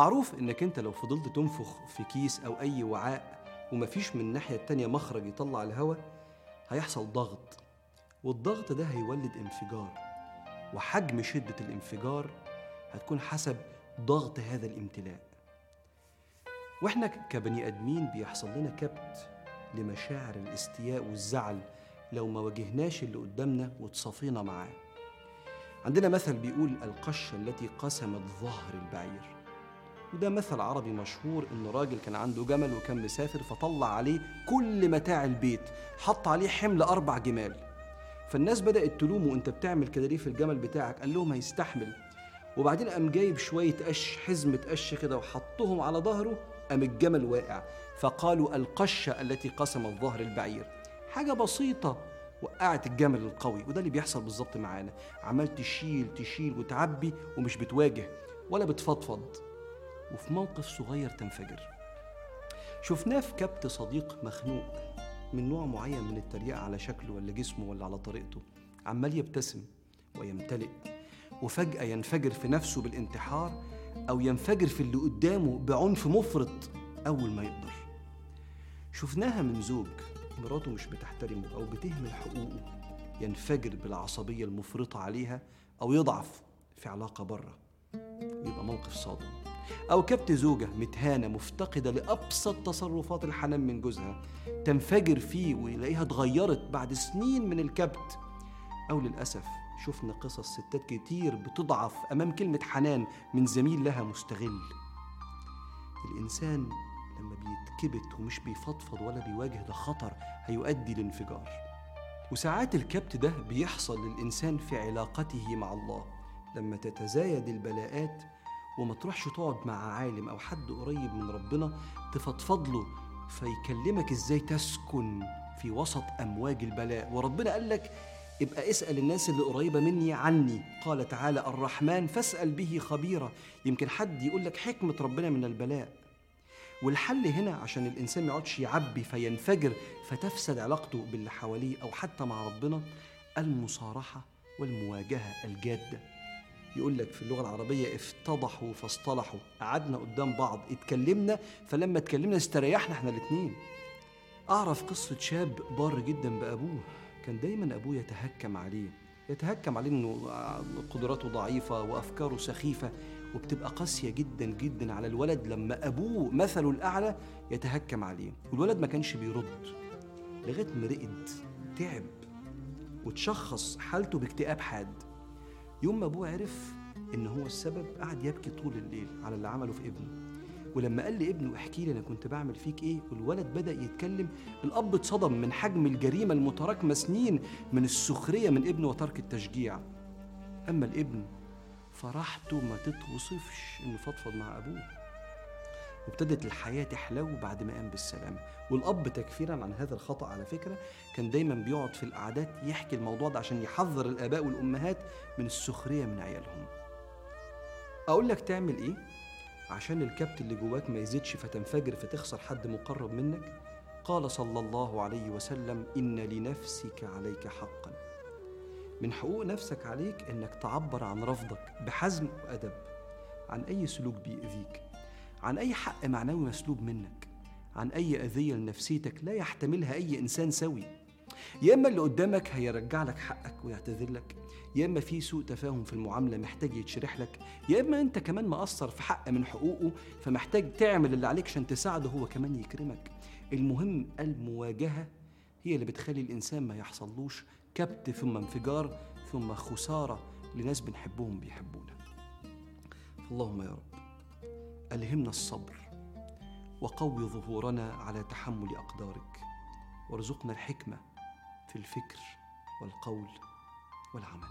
معروف إنك أنت لو فضلت تنفخ في كيس أو أي وعاء ومفيش من الناحية التانية مخرج يطلع الهواء هيحصل ضغط. والضغط ده هيولد انفجار. وحجم شدة الانفجار هتكون حسب ضغط هذا الامتلاء. وإحنا كبني آدمين بيحصل لنا كبت لمشاعر الاستياء والزعل لو ما واجهناش اللي قدامنا وتصافينا معاه. عندنا مثل بيقول القشة التي قسمت ظهر البعير. وده مثل عربي مشهور ان راجل كان عنده جمل وكان مسافر فطلع عليه كل متاع البيت حط عليه حمل أربع جمال. فالناس بدأت تلومه انت بتعمل كده ليه في الجمل بتاعك؟ قال لهم هيستحمل. وبعدين قام جايب شوية قش حزمة قش كده وحطهم على ظهره قام الجمل واقع. فقالوا القشة التي قسمت ظهر البعير. حاجة بسيطة وقعت الجمل القوي. وده اللي بيحصل بالظبط معانا. عمال تشيل تشيل وتعبي ومش بتواجه ولا بتفضفض. وفي موقف صغير تنفجر. شفناه في كبت صديق مخنوق من نوع معين من التريقة على شكله ولا جسمه ولا على طريقته. عمال يبتسم ويمتلئ وفجأة ينفجر في نفسه بالانتحار أو ينفجر في اللي قدامه بعنف مفرط أول ما يقدر. شفناها من زوج مراته مش بتحترمه أو بتهمل حقوقه ينفجر بالعصبية المفرطة عليها أو يضعف في علاقة بره. يبقى موقف صادم. أو كبت زوجة متهانة مفتقدة لأبسط تصرفات الحنان من جوزها تنفجر فيه ويلاقيها اتغيرت بعد سنين من الكبت. أو للأسف شفنا قصص ستات كتير بتضعف أمام كلمة حنان من زميل لها مستغل. الإنسان لما بيتكبت ومش بيفضفض ولا بيواجه ده خطر هيؤدي لانفجار. وساعات الكبت ده بيحصل للإنسان في علاقته مع الله. لما تتزايد البلاءات وما تروحش تقعد مع عالم أو حد قريب من ربنا تفضفض له فيكلمك إزاي تسكن في وسط أمواج البلاء. وربنا قال لك ابقى اسأل الناس اللي قريبة مني عني. قال تعالى الرحمن فاسأل به خبيرا. يمكن حد يقول لك حكمة ربنا من البلاء. والحل هنا عشان الإنسان ما يقعدش يعبي فينفجر فتفسد علاقته باللي حواليه أو حتى مع ربنا المصارحة والمواجهة الجادة. يقول لك في اللغة العربية افتضحوا فاصطلحوا قعدنا قدام بعض اتكلمنا فلما اتكلمنا استريحنا إحنا الاتنين. أعرف قصة شاب بار جدا بأبوه كان دايما أبوه يتهكم عليه يتهكم عليه إنه قدراته ضعيفة وأفكاره سخيفة وبتبقى قاسية جدا جدا على الولد لما أبوه مثله الأعلى يتهكم عليه. والولد ما كانش بيرد لغاية ما رقد تعب وتشخص حالته باكتئاب حاد. يوم ما أبوه عرف إن هو السبب قعد يبكي طول الليل على اللي عمله في ابنه. ولما قال لابنه احكي لي أنا كنت بعمل فيك إيه؟ والولد بدأ يتكلم. الأب اتصدم من حجم الجريمة المتراكمة سنين من السخرية من ابنه وترك التشجيع. أما الابن فرحته ما تتوصفش إنه فضفض مع أبوه. وابتدت الحياة تحلو بعد ما قام بالسلامة والأب تكفيرا عن هذا الخطأ على فكرة كان دايما بيقعد في القعدات يحكي الموضوع ده عشان يحذر الآباء والأمهات من السخرية من عيالهم. أقول لك تعمل إيه؟ عشان الكبت اللي جواك ما يزيدش فتنفجر فتخسر حد مقرب منك قال صلى الله عليه وسلم إن لنفسك عليك حقا. من حقوق نفسك عليك إنك تعبر عن رفضك بحزم وأدب عن أي سلوك بيأذيك. عن أي حق معنوي مسلوب منك عن أي أذية لنفسيتك لا يحتملها أي إنسان سوي. يا إما اللي قدامك هيرجع لك حقك ويعتذر لك يا إما في سوء تفاهم في المعاملة محتاج يتشرح لك يا إما أنت كمان مقصر في حق من حقوقه فمحتاج تعمل اللي عليك عشان تساعده هو كمان يكرمك. المهم المواجهة هي اللي بتخلي الإنسان ما يحصلوش كبت ثم انفجار ثم خسارة لناس بنحبهم بيحبونا. اللهم يا رب. ألهمنا الصبر وقوي ظهورنا على تحمل أقدارك. وارزقنا الحكمة في الفكر والقول والعمل.